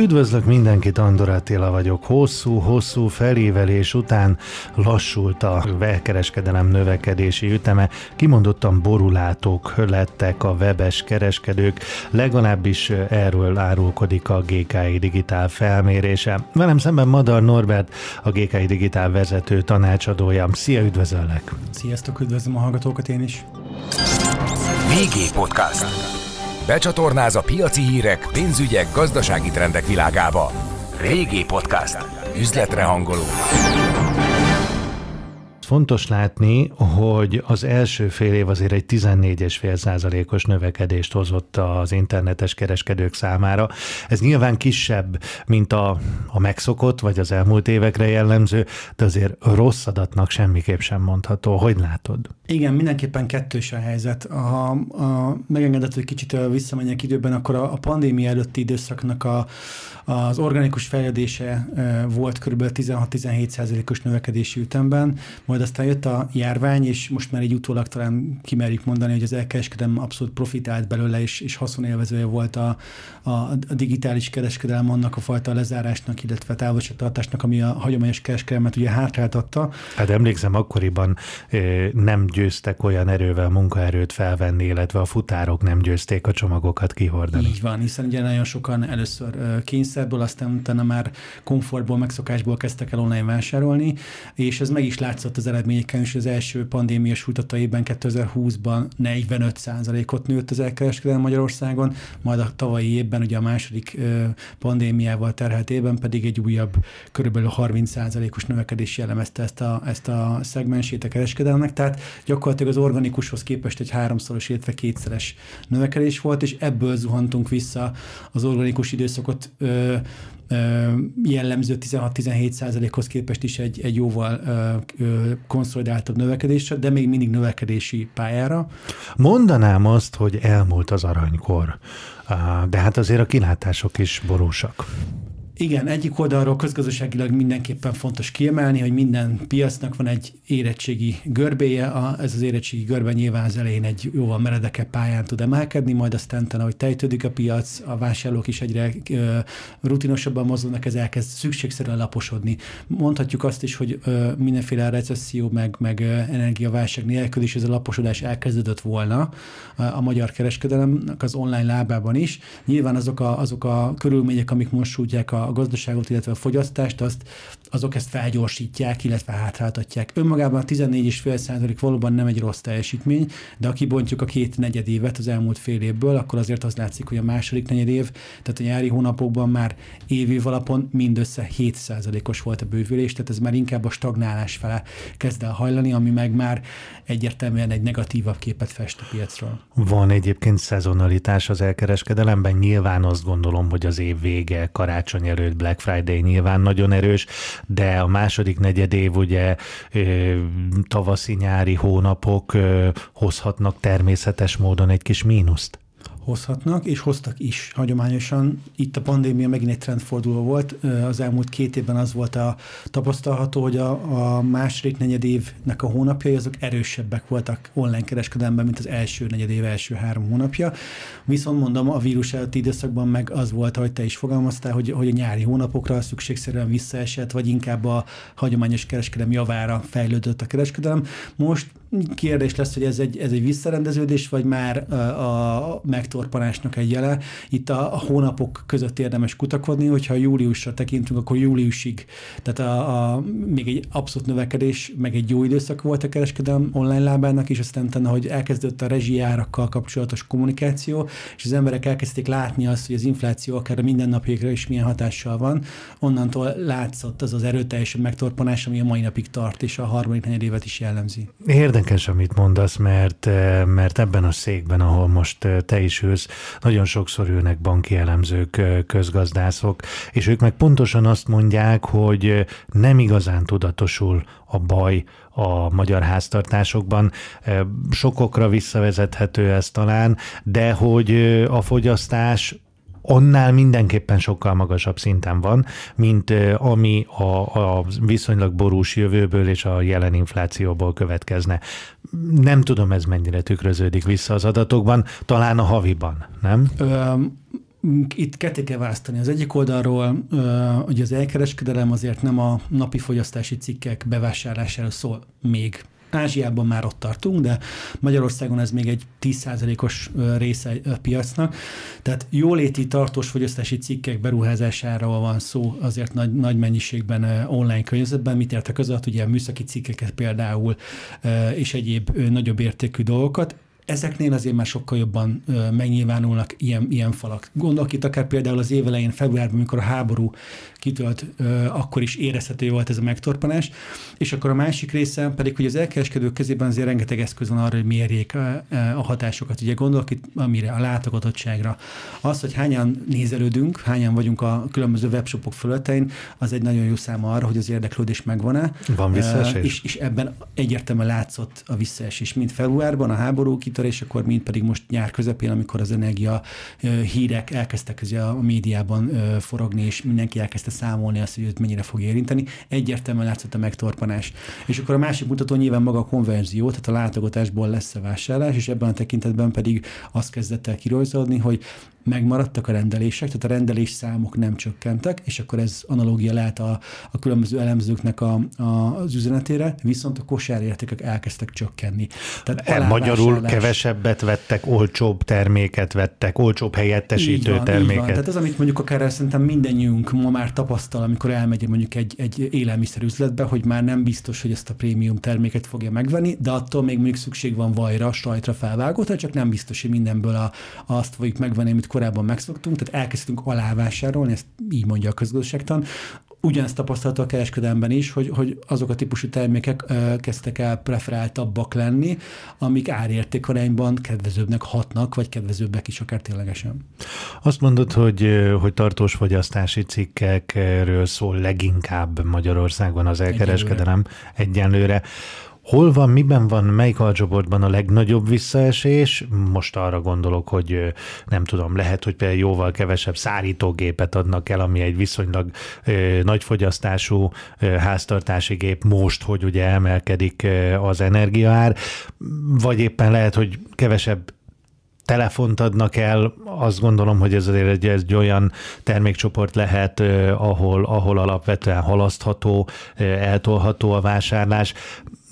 Üdvözlök mindenkit, Andor Attila vagyok. Hosszú-hosszú felévelés után lassult a webkereskedelem növekedési üteme. Kimondottan borulátók lettek a webes kereskedők, legalábbis erről árulkodik a GKI Digitál felmérése. Velem szemben Madar Norbert, a GKI Digitál vezető tanácsadója. Szia, üdvözöllek! Sziasztok, üdvözlöm a hallgatókat én is! VG Podcast. Becsatornáz a piaci hírek, pénzügyek, gazdasági trendek világába. Régi Podcast. Üzletre hangoló. Fontos látni, hogy az első fél év azért egy 14,5 százalékos növekedést hozott az internetes kereskedők számára. Ez nyilván kisebb, mint a, a megszokott, vagy az elmúlt évekre jellemző, de azért rossz adatnak semmiképp sem mondható. Hogy látod? Igen, mindenképpen kettős a helyzet. Ha a, megengedett, hogy kicsit visszamenjek időben, akkor a, a pandémia előtti időszaknak a, az organikus fejlődése volt kb. 16-17 százalékos növekedési ütemben, majd aztán jött a járvány, és most már egy utólag talán kimerjük mondani, hogy az elkereskedelem abszolút profitált belőle, és, és haszonélvezője volt a, a, a digitális kereskedelem annak a fajta lezárásnak, illetve távolságtartásnak, ami a hagyományos kereskedelmet ugye hátráltatta. Hát emlékszem, akkoriban nem győztek olyan erővel munkaerőt felvenni, illetve a futárok nem győzték a csomagokat kihordani. Így van, hiszen ugye nagyon sokan először kényszerből, aztán utána már komfortból, megszokásból kezdtek el online vásárolni, és ez meg is látszott az eredményeken is, az első pandémia sújtataiban 2020-ban 45%-ot nőtt az elkereskedelem Magyarországon, majd a tavalyi évben, ugye a második pandémiával terhelt évben pedig egy újabb körülbelül 30%-os növekedés jellemezte ezt a, ezt a szegmensét a kereskedelmek, tehát gyakorlatilag az organikushoz képest egy háromszoros, illetve kétszeres növekedés volt, és ebből zuhantunk vissza az organikus időszakot ö, jellemző 16-17 százalékhoz képest is egy, egy jóval konszolidáltabb növekedésre, de még mindig növekedési pályára. Mondanám azt, hogy elmúlt az aranykor, de hát azért a kilátások is borúsak. Igen, egyik oldalról közgazdaságilag mindenképpen fontos kiemelni, hogy minden piacnak van egy érettségi görbéje, a, ez az érettségi görbe nyilván az elején egy jóval meredekebb pályán tud emelkedni, majd aztán, ahogy tejtődik a piac, a vásárlók is egyre ö, rutinosabban mozognak, ez elkezd szükségszerűen laposodni. Mondhatjuk azt is, hogy ö, mindenféle recesszió, meg, meg energiaválság nélkül is ez a laposodás elkezdődött volna a, a magyar kereskedelemnek az online lábában is. Nyilván azok a, azok a körülmények, amik most sújtják a a gazdaságot, illetve a fogyasztást, azt, azok ezt felgyorsítják, illetve hátráltatják. Önmagában a 14,5% valóban nem egy rossz teljesítmény, de ha kibontjuk a két negyed évet az elmúlt fél évből, akkor azért az látszik, hogy a második negyed év, tehát a nyári hónapokban már évév alapon mindössze 7%-os volt a bővülés, tehát ez már inkább a stagnálás fele kezd el hajlani, ami meg már egyértelműen egy negatívabb képet fest a piacról. Van egyébként szezonalitás az elkereskedelemben, nyilván azt gondolom, hogy az év vége, karácsony előtt Black Friday nyilván nagyon erős, de a második negyed év ugye tavaszi-nyári hónapok hozhatnak természetes módon egy kis mínuszt hozhatnak, és hoztak is hagyományosan. Itt a pandémia megint egy trendforduló volt. Az elmúlt két évben az volt a tapasztalható, hogy a, a második negyed évnek a hónapjai azok erősebbek voltak online kereskedelemben, mint az első negyed év első három hónapja. Viszont mondom, a vírus előtti időszakban meg az volt, ahogy te is fogalmaztál, hogy, hogy a nyári hónapokra szükségszerűen visszaesett, vagy inkább a hagyományos kereskedelem javára fejlődött a kereskedelem. Most kérdés lesz, hogy ez egy, ez egy visszarendeződés, vagy már a, a megtorpanásnak egy jele. Itt a, a hónapok között érdemes kutakodni, hogyha júliusra tekintünk, akkor júliusig, tehát a, a, még egy abszolút növekedés, meg egy jó időszak volt a kereskedelem online lábának, és aztán utána, hogy elkezdődött a rezsijárakkal kapcsolatos kommunikáció, és az emberek elkezdték látni azt, hogy az infláció akár a mindennapjékra is milyen hatással van, onnantól látszott az az erőteljes megtorpanás, ami a mai napig tart, és a harmadik negyed évet is jellemzi. Érdekes amit mondasz, mert, mert ebben a székben, ahol most eh, te is ülsz, nagyon sokszor ülnek banki elemzők, közgazdászok, és ők meg pontosan azt mondják, hogy nem igazán tudatosul a baj a magyar háztartásokban. Sokokra visszavezethető ez talán, de hogy a fogyasztás annál mindenképpen sokkal magasabb szinten van, mint ami a, a viszonylag borús jövőből és a jelen inflációból következne. Nem tudom, ez mennyire tükröződik vissza az adatokban, talán a haviban, nem? Ö, itt ketté kell választani. Az egyik oldalról hogy az elkereskedelem azért nem a napi fogyasztási cikkek bevásárlására szól még Ázsiában már ott tartunk, de Magyarországon ez még egy 10%-os része a piacnak. Tehát jóléti tartós fogyasztási cikkek beruházására van szó azért nagy, nagy mennyiségben online környezetben. Mit értek az alatt? Ugye műszaki cikkeket például, és egyéb nagyobb értékű dolgokat ezeknél azért már sokkal jobban megnyilvánulnak ilyen, ilyen falak. Gondolok itt akár például az évelején, februárban, amikor a háború kitölt, akkor is érezhető volt ez a megtorpanás, és akkor a másik része pedig, hogy az elkereskedők kezében azért rengeteg eszköz van arra, hogy mérjék a, a hatásokat. Ugye gondolok itt amire, a látogatottságra. Az, hogy hányan nézelődünk, hányan vagyunk a különböző webshopok fölöttein, az egy nagyon jó száma arra, hogy az érdeklődés megvan-e. Van visszaesés? És, és ebben egyértelműen látszott a visszaesés, mint februárban, a háború áttörés, mint pedig most nyár közepén, amikor az energia hírek elkezdtek a médiában forogni, és mindenki elkezdte számolni azt, hogy őt mennyire fog érinteni. Egyértelműen látszott a megtorpanás. És akkor a másik mutató nyilván maga a konverzió, tehát a látogatásból lesz a vásárlás, és ebben a tekintetben pedig azt kezdett el kirajzolni, hogy megmaradtak a rendelések, tehát a rendelés számok nem csökkentek, és akkor ez analógia lehet a, a különböző elemzőknek a, a, az üzenetére, viszont a kosárértékek elkezdtek csökkenni. Tehát e, Magyarul kevesebbet vettek, olcsóbb terméket vettek, olcsóbb helyettesítő van, terméket. Van. Tehát az, amit mondjuk akár szerintem mindennyünk ma már tapasztal, amikor elmegy mondjuk egy, egy élelmiszerüzletbe, hogy már nem biztos, hogy ezt a prémium terméket fogja megvenni, de attól még mondjuk szükség van vajra, sajtra felvágótra, csak nem biztos, hogy mindenből a, azt fogjuk megvenni, amit korábban megszoktunk, tehát elkezdtünk alávásárolni, ezt így mondja a közgazdaságtan, ugyanezt tapasztalta a kereskedelemben is, hogy, hogy azok a típusú termékek ö, kezdtek el preferáltabbak lenni, amik árértékarányban kedvezőbbnek hatnak, vagy kedvezőbbek is akár ténylegesen. Azt mondod, hogy, hogy tartós fogyasztási cikkekről szól leginkább Magyarországon az elkereskedelem egyenlőre. egyenlőre. Hol van, miben van, melyik alcsoportban a legnagyobb visszaesés? Most arra gondolok, hogy nem tudom, lehet, hogy például jóval kevesebb szárítógépet adnak el, ami egy viszonylag nagy fogyasztású háztartási gép most, hogy ugye emelkedik az energiaár, vagy éppen lehet, hogy kevesebb telefont adnak el, azt gondolom, hogy ez azért egy, egy olyan termékcsoport lehet, ahol, ahol alapvetően halasztható, eltolható a vásárlás.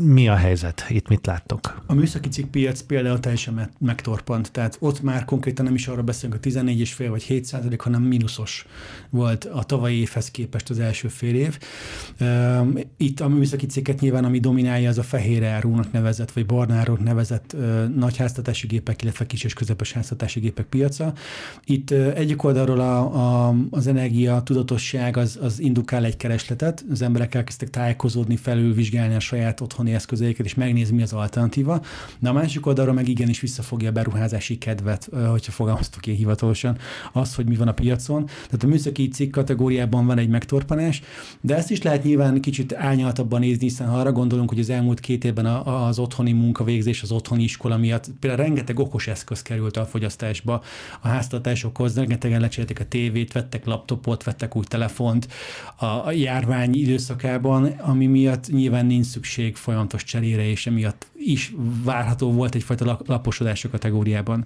Mi a helyzet? Itt mit láttok? A műszaki cikkpiac például teljesen megtorpant, tehát ott már konkrétan nem is arra beszélünk, hogy 14,5 vagy 7 százalék, hanem mínuszos volt a tavalyi évhez képest az első fél év. Itt a műszaki cikket nyilván, ami dominálja, az a fehér árúnak nevezett, vagy barnáról nevezett nagy háztatási gépek, illetve kis és közepes háztatási gépek piaca. Itt egyik oldalról a, a, az energia tudatosság az, az indukál egy keresletet, az emberek elkezdtek tájékozódni, felülvizsgálni a saját otthoni otthoni eszközeiket, és megnézni, mi az alternatíva. De a másik oldalra meg igenis visszafogja a beruházási kedvet, hogyha fogalmaztuk én hivatalosan, az, hogy mi van a piacon. Tehát a műszaki cikk kategóriában van egy megtorpanás, de ezt is lehet nyilván kicsit ányaltabban nézni, hiszen ha arra gondolunk, hogy az elmúlt két évben az otthoni munkavégzés, az otthoni iskola miatt például rengeteg okos eszköz került a fogyasztásba a háztartásokhoz, rengetegen lecserélték a tévét, vettek laptopot, vettek új telefont a járvány időszakában, ami miatt nyilván nincs szükség folyamatosan folyamatos cserére, és emiatt is várható volt egyfajta laposodás a kategóriában.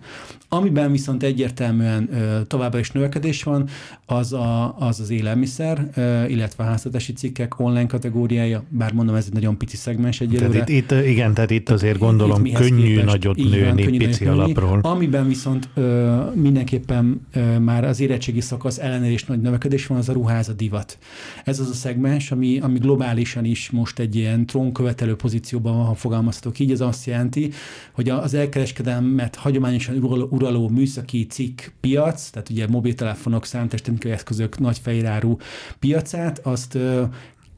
Amiben viszont egyértelműen továbbra is növekedés van, az a, az, az élelmiszer, illetve a háztartási cikkek online kategóriája, bár mondom, ez egy nagyon pici szegmens egyelőre. Tehát itt, itt, igen, tehát itt azért gondolom itt, könnyű képest, nagyot nőni van, könnyű pici nőni, alapról. Amiben viszont ö, mindenképpen ö, már az érettségi szakasz ellenére is nagy növekedés van, az a ruházat divat. Ez az a szegmens, ami, ami globálisan is most egy ilyen trónkövetelő pozícióban van, ha fogalmazhatok így, ez azt jelenti, hogy az elkereskedelmet hagyományosan uraló műszaki cikk piac, tehát ugye mobiltelefonok, számítástechnikai eszközök, nagy fejráru piacát, azt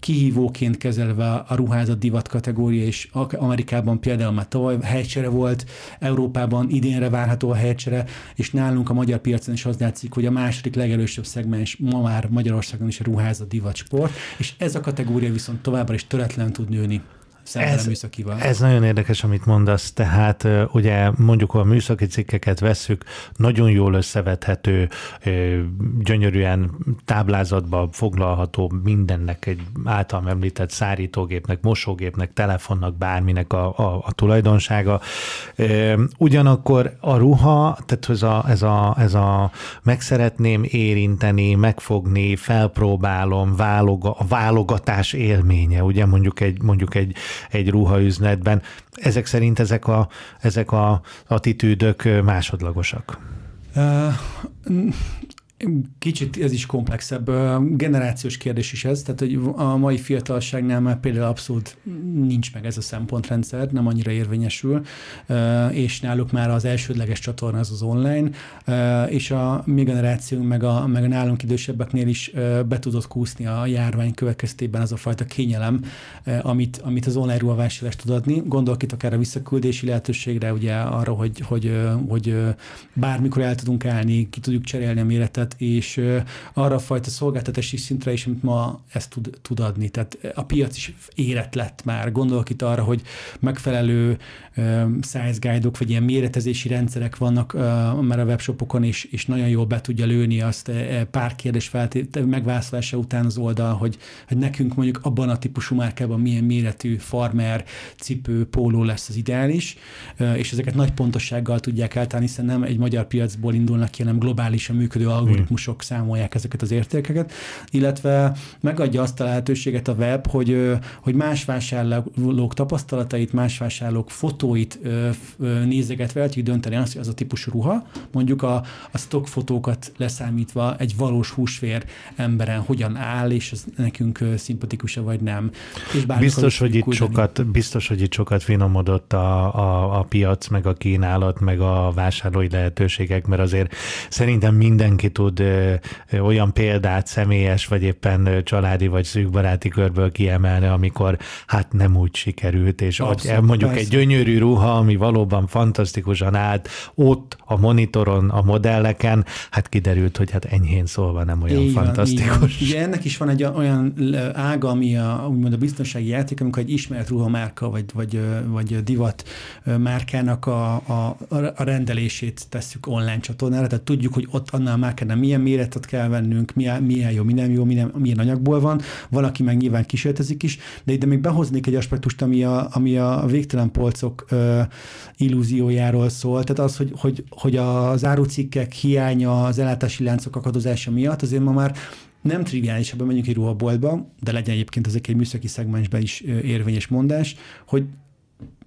kihívóként kezelve a ruházat divat kategória, és Amerikában például már tavaly helycsere volt, Európában idénre várható a helycsere, és nálunk a magyar piacon is az látszik, hogy a második legerősebb szegmens ma már Magyarországon is a ruházat divat sport, és ez a kategória viszont továbbra is töretlen tud nőni. Szemben ez, a műszakival. Ez nagyon érdekes, amit mondasz, tehát ugye mondjuk a műszaki cikkeket vesszük, nagyon jól összevethető, gyönyörűen táblázatba foglalható mindennek, egy által említett szárítógépnek, mosógépnek, telefonnak, bárminek a, a, a tulajdonsága. Ugyanakkor a ruha, tehát ez a, ez a, ez a meg szeretném érinteni, megfogni, felpróbálom, váloga, a válogatás élménye, ugye mondjuk egy, mondjuk egy, egy ruhaüzletben. Ezek szerint ezek a, ezek a attitűdök másodlagosak. Kicsit ez is komplexebb. Generációs kérdés is ez, tehát hogy a mai fiatalságnál már például abszolút nincs meg ez a szempontrendszer, nem annyira érvényesül, és náluk már az elsődleges csatorna az az online, és a mi generációnk meg a, meg a nálunk idősebbeknél is be tudott kúszni a járvány következtében az a fajta kényelem, amit, amit az online ruhavásárlás tud adni. Gondolok itt akár a visszaküldési lehetőségre, ugye arra, hogy, hogy, hogy bármikor el tudunk állni, ki tudjuk cserélni a méretet, és arra a fajta szolgáltatási szintre is, amit ma ezt tud, tud adni. Tehát a piac is érett lett már. Gondolok itt arra, hogy megfelelő size guide-ok, vagy ilyen méretezési rendszerek vannak már a webshopokon, és, és nagyon jól be tudja lőni azt pár kérdés feltét, megválaszolása után az oldal, hogy, hogy nekünk mondjuk abban a típusú márkában milyen méretű farmer, cipő, póló lesz az ideális, és ezeket nagy pontossággal tudják eltálni, hiszen nem egy magyar piacból indulnak ki, hanem globálisan működő algoritmus algoritmusok számolják ezeket az értékeket, illetve megadja azt a lehetőséget a web, hogy, hogy más vásárlók tapasztalatait, más vásárlók fotóit nézegetve el tudjuk dönteni azt, hogy az a típusú ruha, mondjuk a, a stock fotókat leszámítva egy valós húsvér emberen hogyan áll, és ez nekünk szimpatikus vagy nem. És biztos, hogy itt sokat, biztos, hogy itt sokat finomodott a, a, a piac, meg a kínálat, meg a vásárlói lehetőségek, mert azért szerintem mindenki tud tud olyan példát személyes, vagy éppen családi, vagy szűkbaráti körből kiemelni, amikor hát nem úgy sikerült, és Abszolút, mondjuk persze. egy gyönyörű ruha, ami valóban fantasztikusan állt, ott a monitoron, a modelleken, hát kiderült, hogy hát enyhén szólva nem olyan így fantasztikus. Van, Ugye ennek is van egy olyan ága, ami a, úgymond a biztonsági játék, amikor egy ismert ruhamárka, vagy, vagy, vagy divat márkának a, a, a rendelését tesszük online csatornára, tehát tudjuk, hogy ott annál márkánál milyen méretet kell vennünk, milyen, milyen jó, milyen jó, milyen, milyen anyagból van. Valaki meg nyilván kísérletezik is, de ide még behoznék egy aspektust, ami a, ami a végtelen polcok ö, illúziójáról szól. Tehát az, hogy, hogy, hogy az árucikkek hiánya, az ellátási láncok akadozása miatt azért ma már nem triviális, ha bemegyünk egy ruhaboltba, de legyen egyébként ezek egy műszaki szegmensben is érvényes mondás, hogy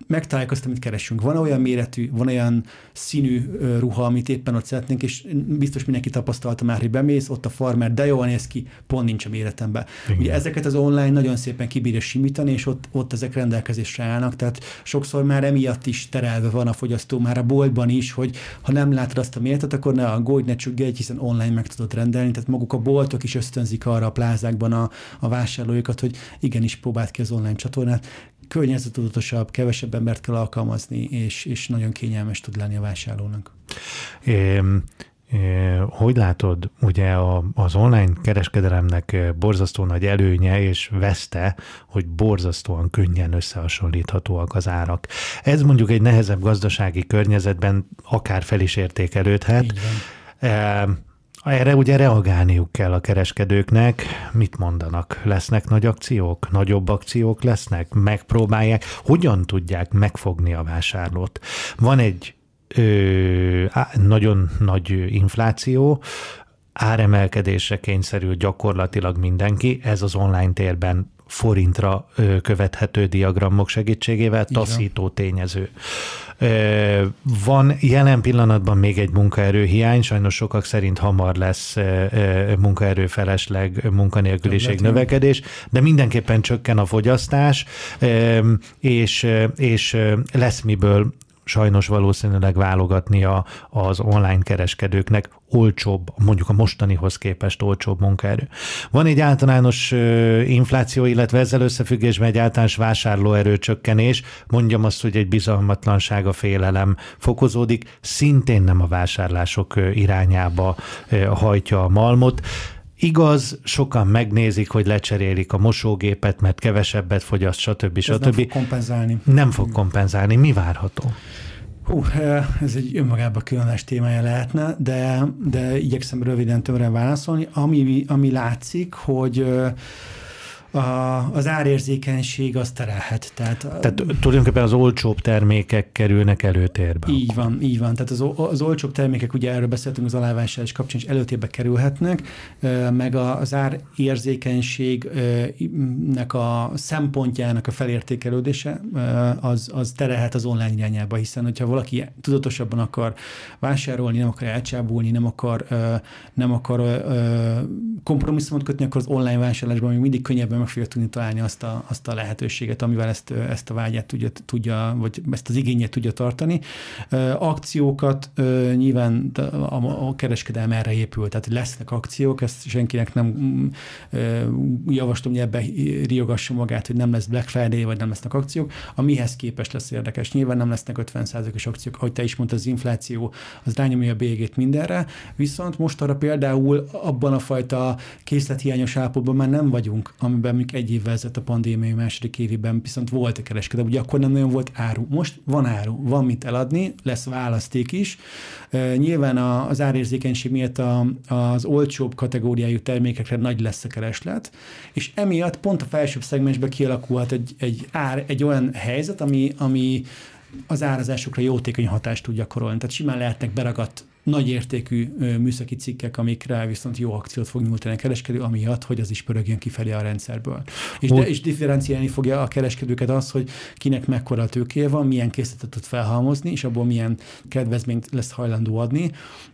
megtaláljuk azt, amit keresünk. Van olyan méretű, van olyan színű ruha, amit éppen ott szeretnénk, és biztos mindenki tapasztalta már, hogy bemész, ott a farmer, de jól néz ki, pont nincs a méretemben. Igen. Ugye ezeket az online nagyon szépen kibírja simítani, és ott, ott ezek rendelkezésre állnak, tehát sokszor már emiatt is terelve van a fogyasztó már a boltban is, hogy ha nem látod azt a méretet, akkor ne aggódj, ne csüggedj, hiszen online meg tudod rendelni, tehát maguk a boltok is ösztönzik arra a plázákban a, a vásárlóikat, hogy igenis próbáld ki az online csatornát környezetudatosabb, kevesebb embert kell alkalmazni, és, és nagyon kényelmes tud lenni a vásárlónak. É, hogy látod, ugye az online kereskedelemnek borzasztó nagy előnye és veszte, hogy borzasztóan könnyen összehasonlíthatóak az árak. Ez mondjuk egy nehezebb gazdasági környezetben akár fel is értékelődhet. Így van. Erre ugye reagálniuk kell a kereskedőknek. Mit mondanak? Lesznek nagy akciók? Nagyobb akciók lesznek? Megpróbálják? Hogyan tudják megfogni a vásárlót? Van egy ö, á, nagyon nagy infláció, áremelkedésre kényszerül gyakorlatilag mindenki, ez az online térben forintra követhető diagramok segítségével taszító tényező. Van jelen pillanatban még egy munkaerőhiány, sajnos sokak szerint hamar lesz munkaerőfelesleg, munkanélküliség növekedés, de mindenképpen csökken a fogyasztás, és, és lesz miből sajnos valószínűleg válogatnia az online kereskedőknek olcsóbb, mondjuk a mostanihoz képest olcsóbb munkaerő. Van egy általános infláció, illetve ezzel összefüggésben egy általános vásárlóerő csökkenés, mondjam azt, hogy egy bizalmatlanság, a félelem fokozódik, szintén nem a vásárlások irányába hajtja a malmot. Igaz, sokan megnézik, hogy lecserélik a mosógépet, mert kevesebbet fogyaszt, stb. stb. Ez nem fog kompenzálni. Nem fog kompenzálni. Mi várható? Hú, ez egy önmagában különös témája lehetne, de, de igyekszem röviden többre válaszolni. Ami, ami látszik, hogy a, az árérzékenység az terelhet. Tehát, tehát tulajdonképpen az olcsóbb termékek kerülnek előtérbe. Így van, így van. Tehát az, az olcsóbb termékek, ugye erről beszéltünk az alávásárlás kapcsán, is előtérbe kerülhetnek, meg az árérzékenységnek a szempontjának a felértékelődése az, az terelhet az online irányába, hiszen hogyha valaki tudatosabban akar vásárolni, nem akar elcsábulni, nem akar, nem akar kompromisszumot kötni, akkor az online vásárlásban még mindig könnyebben meg fogja tudni találni azt a, azt a lehetőséget, amivel ezt, ezt a vágyát tudja, tudja, vagy ezt az igényet tudja tartani. Akciókat nyilván a, a kereskedelem erre épül, tehát lesznek akciók, ezt senkinek nem javaslom, hogy ebbe riogassa magát, hogy nem lesz Black Friday, vagy nem lesznek akciók. A mihez képest lesz érdekes. Nyilván nem lesznek 50%-os akciók, ahogy te is mondtad, az infláció az rányomja a bélyegét mindenre, viszont most arra például abban a fajta készlethiányos állapotban már nem vagyunk, amiben mondjuk egy évvel ezelőtt a pandémia második évében viszont volt a kereskedelem, ugye akkor nem nagyon volt áru. Most van áru, van mit eladni, lesz választék is. Nyilván az árérzékenység miatt az olcsóbb kategóriájú termékekre nagy lesz a kereslet, és emiatt pont a felsőbb szegmensben kialakulhat egy, egy, ár, egy olyan helyzet, ami, ami az árazásokra jótékony hatást tud gyakorolni. Tehát simán lehetnek beragadt nagy értékű műszaki cikkek, amikre viszont jó akciót fog nyújtani a kereskedő, amiatt, hogy az is pörögjön kifelé a rendszerből. És, de, és differenciálni fogja a kereskedőket az, hogy kinek mekkora tőkéje van, milyen készletet tud felhalmozni, és abból milyen kedvezményt lesz hajlandó adni.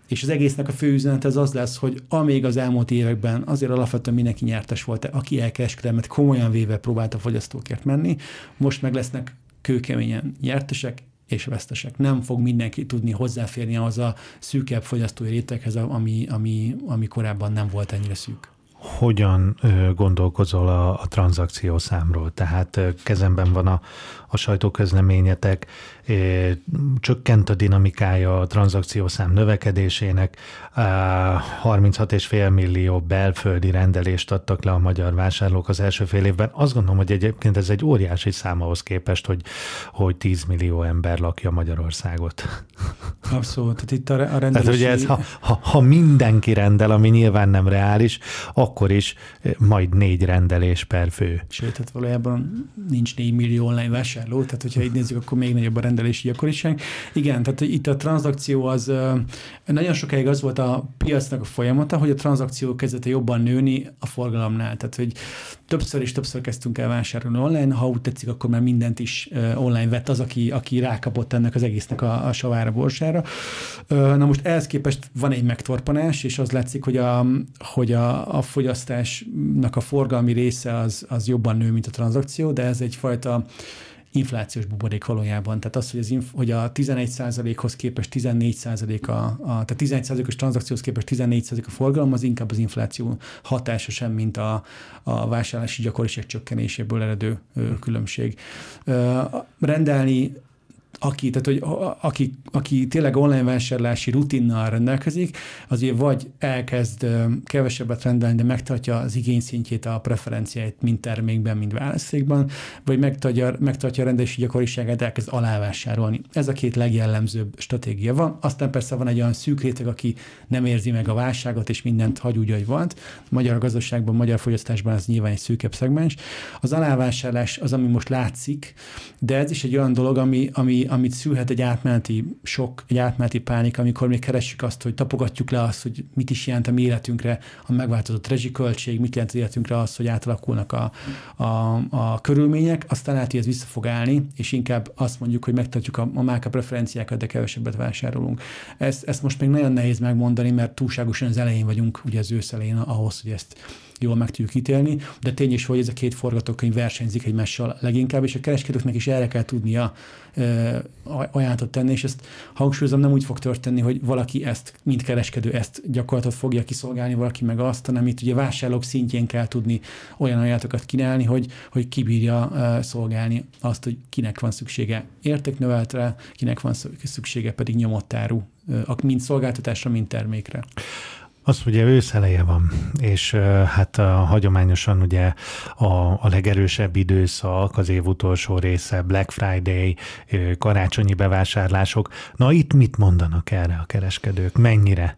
És az egésznek a fő üzenet ez az lesz, hogy amíg az elmúlt években azért alapvetően mindenki nyertes volt, aki elkereskedelmet komolyan véve próbált a fogyasztókért menni, most meg lesznek kőkeményen nyertesek, és vesztesek. Nem fog mindenki tudni hozzáférni az a szűkebb fogyasztói réteghez, ami, ami, ami korábban nem volt ennyire szűk hogyan gondolkozol a, a tranzakció számról? Tehát kezemben van a, a sajtóközleményetek, csökkent a dinamikája a tranzakciószám növekedésének, 36,5 millió belföldi rendelést adtak le a magyar vásárlók az első fél évben. Azt gondolom, hogy egyébként ez egy óriási szám ahhoz képest, hogy, hogy 10 millió ember lakja Magyarországot. Abszolút, tehát itt a, rendelési... Tehát, hogy ez, ha, ha, ha mindenki rendel, ami nyilván nem reális, akkor is majd négy rendelés per fő. Sőt, tehát valójában nincs 4 millió online vásárló, tehát hogyha így nézzük, akkor még nagyobb a rendelési gyakoriság. Igen, tehát itt a tranzakció az nagyon sokáig az volt a piacnak a folyamata, hogy a tranzakció kezdete jobban nőni a forgalomnál. Tehát, hogy többször és többször kezdtünk el vásárolni online, ha úgy tetszik, akkor már mindent is online vett az, aki, aki rákapott ennek az egésznek a, a savára, borsára. Na most ehhez képest van egy megtorpanás, és az látszik, hogy a, hogy a, a fogyasztásnak a forgalmi része az, az jobban nő, mint a tranzakció, de ez egyfajta inflációs buborék valójában. Tehát az, hogy, az inf- hogy a 11%-hoz képest 14% a, a tehát 11%-os tranzakcióhoz képest 14% a forgalom, az inkább az infláció hatása sem, mint a, a vásárlási gyakoriság csökkenéséből eredő különbség. Rendelni aki, tehát, hogy aki, aki tényleg online vásárlási rutinnal rendelkezik, azért vagy elkezd kevesebbet rendelni, de megtartja az igényszintjét, a preferenciáit mind termékben, mind választékban, vagy megtartja, megtartja a rendelési gyakoriságát, elkezd alávásárolni. Ez a két legjellemzőbb stratégia van. Aztán persze van egy olyan szűk réteg, aki nem érzi meg a válságot, és mindent hagy úgy, ahogy van. Magyar gazdaságban, magyar fogyasztásban ez nyilván egy szűkebb szegmens. Az alávásárlás az, ami most látszik, de ez is egy olyan dolog, ami, ami, amit szülhet egy átmeneti sok, egy átmeneti pánik, amikor még keressük azt, hogy tapogatjuk le azt, hogy mit is jelent a mi életünkre a megváltozott rezsiköltség, mit jelent az életünkre az, hogy átalakulnak a, a, a körülmények, aztán lehet, hogy ez vissza fog állni, és inkább azt mondjuk, hogy megtartjuk a, a márka preferenciákat, de kevesebbet vásárolunk. Ezt, ezt most még nagyon nehéz megmondani, mert túlságosan az elején vagyunk, ugye az ősz elején ahhoz, hogy ezt jól meg tudjuk ítélni, de tény is, hogy ez a két forgatókönyv versenyzik egymással leginkább, és a kereskedőknek is erre kell tudnia ajánlatot tenni, és ezt hangsúlyozom, nem úgy fog történni, hogy valaki ezt, mint kereskedő, ezt gyakorlatot fogja kiszolgálni, valaki meg azt, hanem itt ugye vásárlók szintjén kell tudni olyan ajánlatokat kínálni, hogy, hogy kibírja szolgálni azt, hogy kinek van szüksége értéknöveltre, kinek van szüksége pedig nyomott áru, mind szolgáltatásra, mind termékre. Az ugye őszeleje van, és hát a, hagyományosan ugye a, a legerősebb időszak, az év utolsó része, Black Friday, karácsonyi bevásárlások. Na itt mit mondanak erre a kereskedők? Mennyire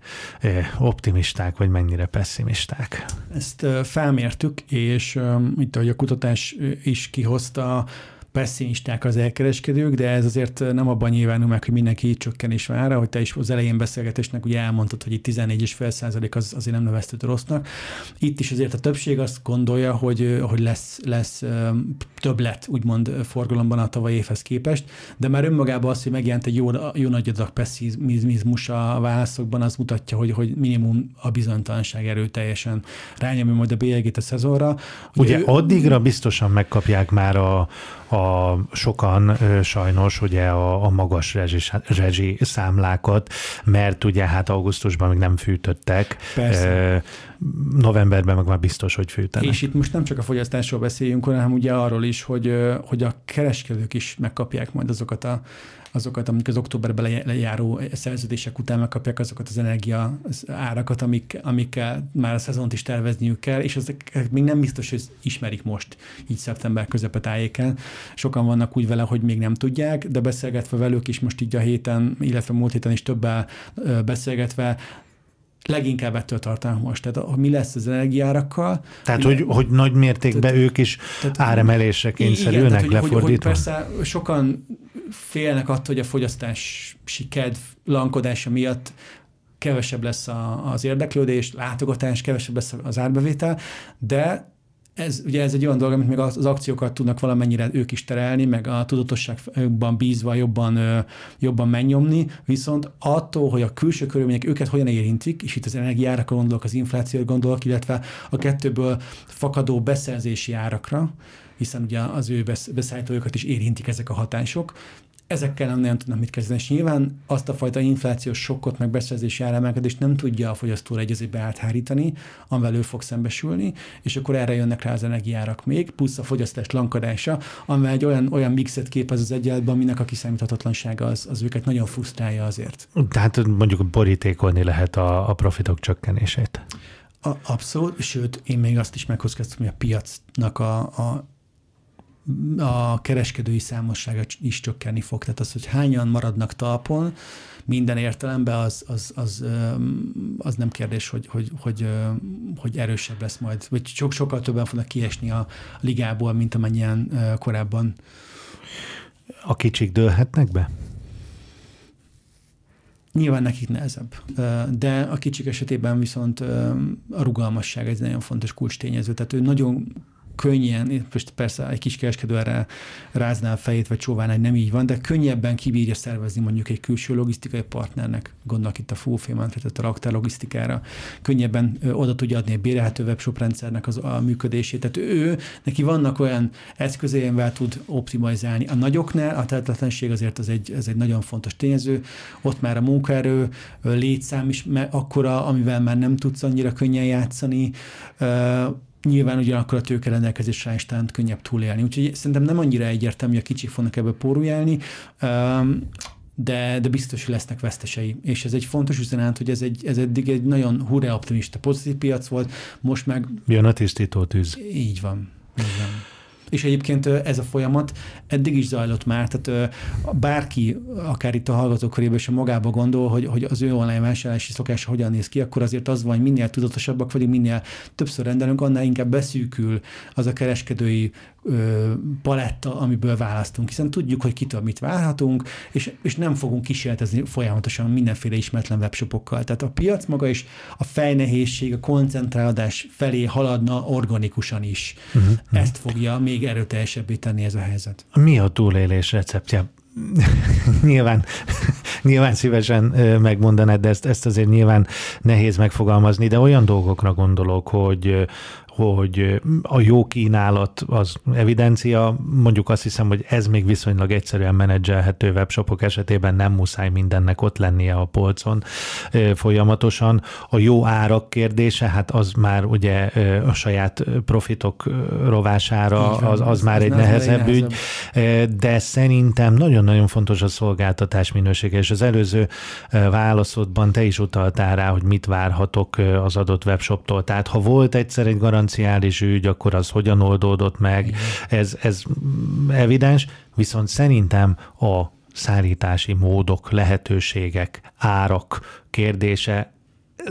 optimisták, vagy mennyire pessimisták? Ezt felmértük, és itt ahogy a kutatás is kihozta, pessimisták az elkereskedők, de ez azért nem abban nyilvánul meg, hogy mindenki így csökkenés vár, hogy te is az elején beszélgetésnek ugye elmondtad, hogy itt 14,5% az azért nem neveztük rossznak. Itt is azért a többség azt gondolja, hogy, hogy lesz, lesz többlet, úgymond forgalomban a tavalyi évhez képest, de már önmagában az, hogy megjelent egy jó, jó nagy adag pessimizmus a válaszokban, az mutatja, hogy, hogy minimum a bizonytalanság erőteljesen rányomja majd a bélyegét a szezonra. Ugye ő, addigra biztosan megkapják már a, a sokan sajnos ugye a, a magas rezsi, rezsi számlákat, mert ugye hát augusztusban még nem fűtöttek. Persze. Novemberben meg már biztos, hogy fűtenek. És itt most nem csak a fogyasztásról beszéljünk, hanem ugye arról is, hogy, hogy a kereskedők is megkapják majd azokat a azokat, amik az októberben lejáró szerződések után megkapják azokat az energia árakat, amik, amikkel már a szezont is tervezniük kell, és ezek még nem biztos, hogy ismerik most, így szeptember közepe tájéken. Sokan vannak úgy vele, hogy még nem tudják, de beszélgetve velük is most így a héten, illetve múlt héten is többel beszélgetve, leginkább ettől tartanak most. Tehát mi lesz az energiárakkal. Tehát, hogy, hogy nagy mértékben tehát, ők is tehát, áremelésre kényszerülnek igen, tehát, lefordítva? Hogy, hogy persze sokan félnek attól, hogy a fogyasztási kedv lankodása miatt kevesebb lesz a, az érdeklődés, látogatás, kevesebb lesz az árbevétel, de ez, ugye ez egy olyan dolog, amit még az akciókat tudnak valamennyire ők is terelni, meg a tudatosságban bízva jobban, jobban megnyomni, viszont attól, hogy a külső körülmények őket hogyan érintik, és itt az energiárakra gondolok, az inflációra gondolok, illetve a kettőből fakadó beszerzési árakra, hiszen ugye az ő beszállítójukat is érintik ezek a hatások, ezekkel nem nagyon tudnak mit kezdeni, és nyilván azt a fajta inflációs sokkot, meg beszerzési áremelkedést nem tudja a fogyasztóra egyezébe áthárítani, amivel ő fog szembesülni, és akkor erre jönnek rá az energiárak még, plusz a fogyasztás lankadása, amivel egy olyan, olyan mixet képez az egyenletben, aminek a kiszámíthatatlansága az, az őket nagyon frusztrálja azért. Tehát mondjuk borítékolni lehet a, a profitok csökkenését. A, abszolút, sőt, én még azt is meghozzám, hogy a piacnak a, a a kereskedői számossága is csökkenni fog. Tehát az, hogy hányan maradnak talpon, minden értelemben az, az, az, az nem kérdés, hogy, hogy, hogy, hogy erősebb lesz majd, vagy sok, sokkal többen fognak kiesni a ligából, mint amennyien korábban. A kicsik dőlhetnek be? Nyilván nekik nehezebb, de a kicsik esetében viszont a rugalmasság egy nagyon fontos kulcs tényező. Tehát ő nagyon könnyen, most persze egy kis kereskedő erre rázná a fejét, vagy csóván, hogy nem így van, de könnyebben kibírja szervezni mondjuk egy külső logisztikai partnernek, gondolok itt a Fulfillment, tehát a raktár logisztikára, könnyebben oda tudja adni egy bérelhető webshop rendszernek az, a működését. Tehát ő, neki vannak olyan eszközei, amivel tud optimalizálni. A nagyoknál a tehetetlenség azért az egy, ez egy nagyon fontos tényező, ott már a munkaerő létszám is akkora, amivel már nem tudsz annyira könnyen játszani, Nyilván ugyanakkor a tőke rendelkezésre is talán könnyebb túlélni. Úgyhogy szerintem nem annyira egyértelmű, hogy a kicsik fognak ebből pórulálni, de, de biztos, hogy lesznek vesztesei. És ez egy fontos üzenet, hogy ez, egy, ez eddig egy nagyon hurra optimista, pozitív piac volt, most meg... Jön a tisztító tűz. Így van. Így van. És egyébként ez a folyamat eddig is zajlott már, tehát bárki, akár itt a hallgatók körében sem magába gondol, hogy, hogy az ő online vásárlási szokása hogyan néz ki, akkor azért az van, hogy minél tudatosabbak vagyunk, minél többször rendelünk, annál inkább beszűkül az a kereskedői ö, paletta, amiből választunk, hiszen tudjuk, hogy kitől mit várhatunk, és, és nem fogunk kísérletezni folyamatosan mindenféle ismeretlen webshopokkal. Tehát a piac maga is a fejnehézség, a koncentrálódás felé haladna organikusan is. Uh-huh. Ezt fogja még erőteljesebbé tenni ez a helyzet. Mi a túlélés receptje? nyilván, nyilván szívesen megmondanád, de ezt, ezt azért nyilván nehéz megfogalmazni, de olyan dolgokra gondolok, hogy hogy a jó kínálat az evidencia, mondjuk azt hiszem, hogy ez még viszonylag egyszerűen menedzselhető webshopok esetében nem muszáj mindennek ott lennie a polcon folyamatosan. A jó árak kérdése, hát az már ugye a saját profitok rovására, van, az, az, az már egy nehezebb ügy, de szerintem nagyon-nagyon fontos a szolgáltatás minősége, és az előző válaszodban te is utaltál rá, hogy mit várhatok az adott webshoptól. Tehát ha volt egyszer egy garanciális ügy, akkor az hogyan oldódott meg, ez, ez evidens, viszont szerintem a szállítási módok, lehetőségek, árak kérdése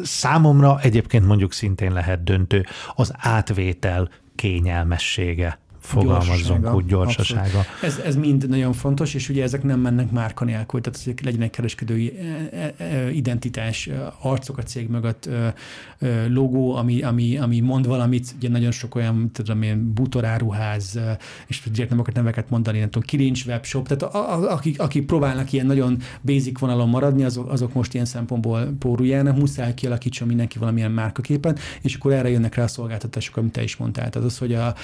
számomra egyébként mondjuk szintén lehet döntő. Az átvétel kényelmessége fogalmazzunk úgy gyorsasága. Ez, ez mind nagyon fontos, és ugye ezek nem mennek márka nélkül, tehát hogy legyen egy kereskedői e, e, e, identitás, arcok a cég mögött, logó, ami, ami, ami mond valamit, ugye nagyon sok olyan, tudom én, butoráruház, és direkt nem akarok neveket mondani, nem tudom, kirincs webshop, tehát a, a, akik, akik próbálnak ilyen nagyon basic vonalon maradni, azok, azok most ilyen szempontból póruljának, muszáj kialakítson mindenki valamilyen márkaképen, és akkor erre jönnek rá a szolgáltatások, amit te is mondtál. Tehát az, hogy a,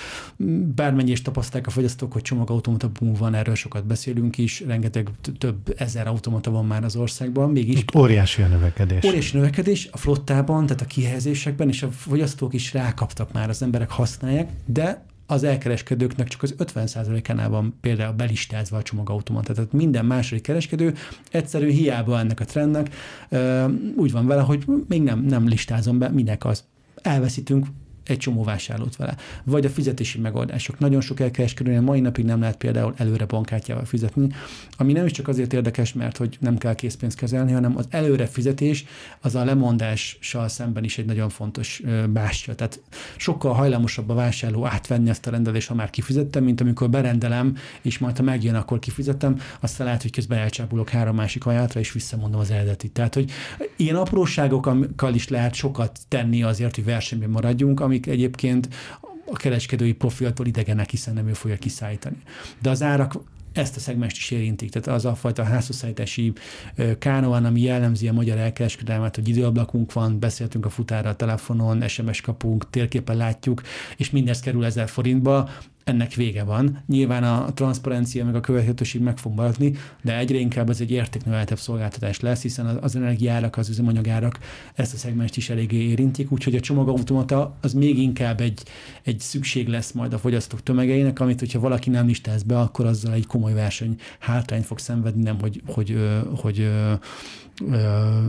bármennyi is tapasztalják a fogyasztók, hogy csomagautomata boom van, erről sokat beszélünk is, rengeteg több ezer automata van már az országban, mégis. Itt óriási a növekedés. Óriási növekedés a flottában, tehát a kihelyezésekben, és a fogyasztók is rákaptak már, az emberek használják, de az elkereskedőknek csak az 50%-ánál van például belistázva a csomagautomata. Tehát minden második kereskedő egyszerűen hiába ennek a trendnek úgy van vele, hogy még nem, nem listázom be, minek az elveszítünk egy csomó vásárlót vele. Vagy a fizetési megoldások. Nagyon sok elkereskedőnél mai napig nem lehet például előre bankkártyával fizetni, ami nem is csak azért érdekes, mert hogy nem kell készpénzt kezelni, hanem az előre fizetés az a lemondással szemben is egy nagyon fontos bástya. Tehát sokkal hajlamosabb a vásárló átvenni ezt a rendelést, ha már kifizettem, mint amikor berendelem, és majd ha megjön, akkor kifizetem, aztán lehet, hogy közben elcsápulok három másik ajátra, és visszamondom az eredetit. Tehát, hogy ilyen apróságokkal is lehet sokat tenni azért, hogy versenyben maradjunk, amik egyébként a kereskedői profiltól idegenek, hiszen nem ő fogja kiszállítani. De az árak ezt a szegmest is érintik. Tehát az a fajta házhozszállítási kánoan, ami jellemzi a magyar elkereskedelmet, hogy időablakunk van, beszéltünk a futára a telefonon, SMS kapunk, térképen látjuk, és mindez kerül ezer forintba, ennek vége van. Nyilván a transzparencia meg a követhetőség meg fog maradni, de egyre inkább ez egy értéknöveltebb szolgáltatás lesz, hiszen az energiárak, az üzemanyagárak ezt a szegmest is eléggé érintik, úgyhogy a csomagautomata az még inkább egy, egy szükség lesz majd a fogyasztók tömegeinek, amit hogyha valaki nem listáz be, akkor azzal egy komoly verseny hátrányt fog szenvedni, nem hogy, hogy, hogy, hogy ö, ö,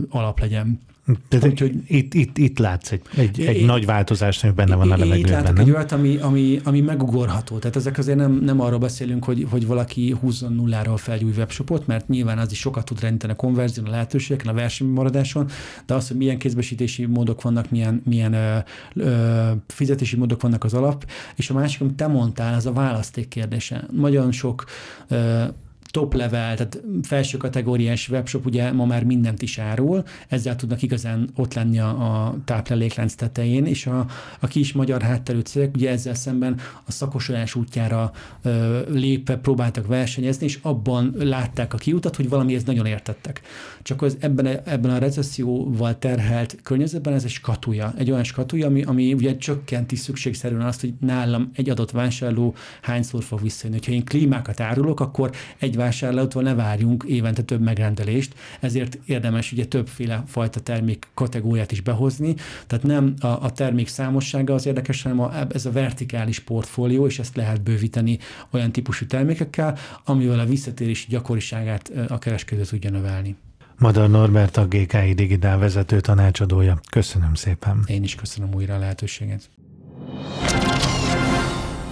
alap legyen. Tehát hogy itt, itt, itt látsz egy, egy, egy é, nagy változást, ami benne van a levegőben. Itt látok egy olyat, ami, ami, ami megugorható. Tehát ezek azért nem, nem arról beszélünk, hogy, hogy valaki húzzon nulláról fel egy új webshopot, mert nyilván az is sokat tud rendíteni a konverzión, a lehetőségeken, a versenymaradáson, de az, hogy milyen kézbesítési módok vannak, milyen, milyen ö, ö, fizetési módok vannak az alap, és a másik, amit te mondtál, az a választék kérdése. Nagyon sok ö, top level, tehát felső kategóriás webshop ugye ma már mindent is árul, ezzel tudnak igazán ott lenni a, a tápláléklánc tetején, és a, a kis magyar hátterű cégek ugye ezzel szemben a szakosodás útjára ö, lépve próbáltak versenyezni, és abban látták a kiutat, hogy valamihez nagyon értettek. Csak az ebben, ebben a recesszióval terhelt környezetben ez egy skatuja, egy olyan skatuja, ami, ami ugye csökkenti szükségszerűen azt, hogy nálam egy adott vásárló hányszor fog visszajönni. Ha én klímákat árulok, akkor egy vásárlótól ne várjunk évente több megrendelést, ezért érdemes ugye többféle fajta termék kategóriát is behozni, tehát nem a, a termék számossága az érdekes, hanem a, ez a vertikális portfólió, és ezt lehet bővíteni olyan típusú termékekkel, amivel a visszatérési gyakoriságát a kereskedő tudja növelni. Madar Norbert a GKI Digitál vezető tanácsadója. Köszönöm szépen. Én is köszönöm újra a lehetőséget.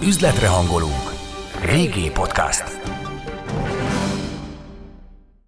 Üzletre hangolunk. Régi podcast.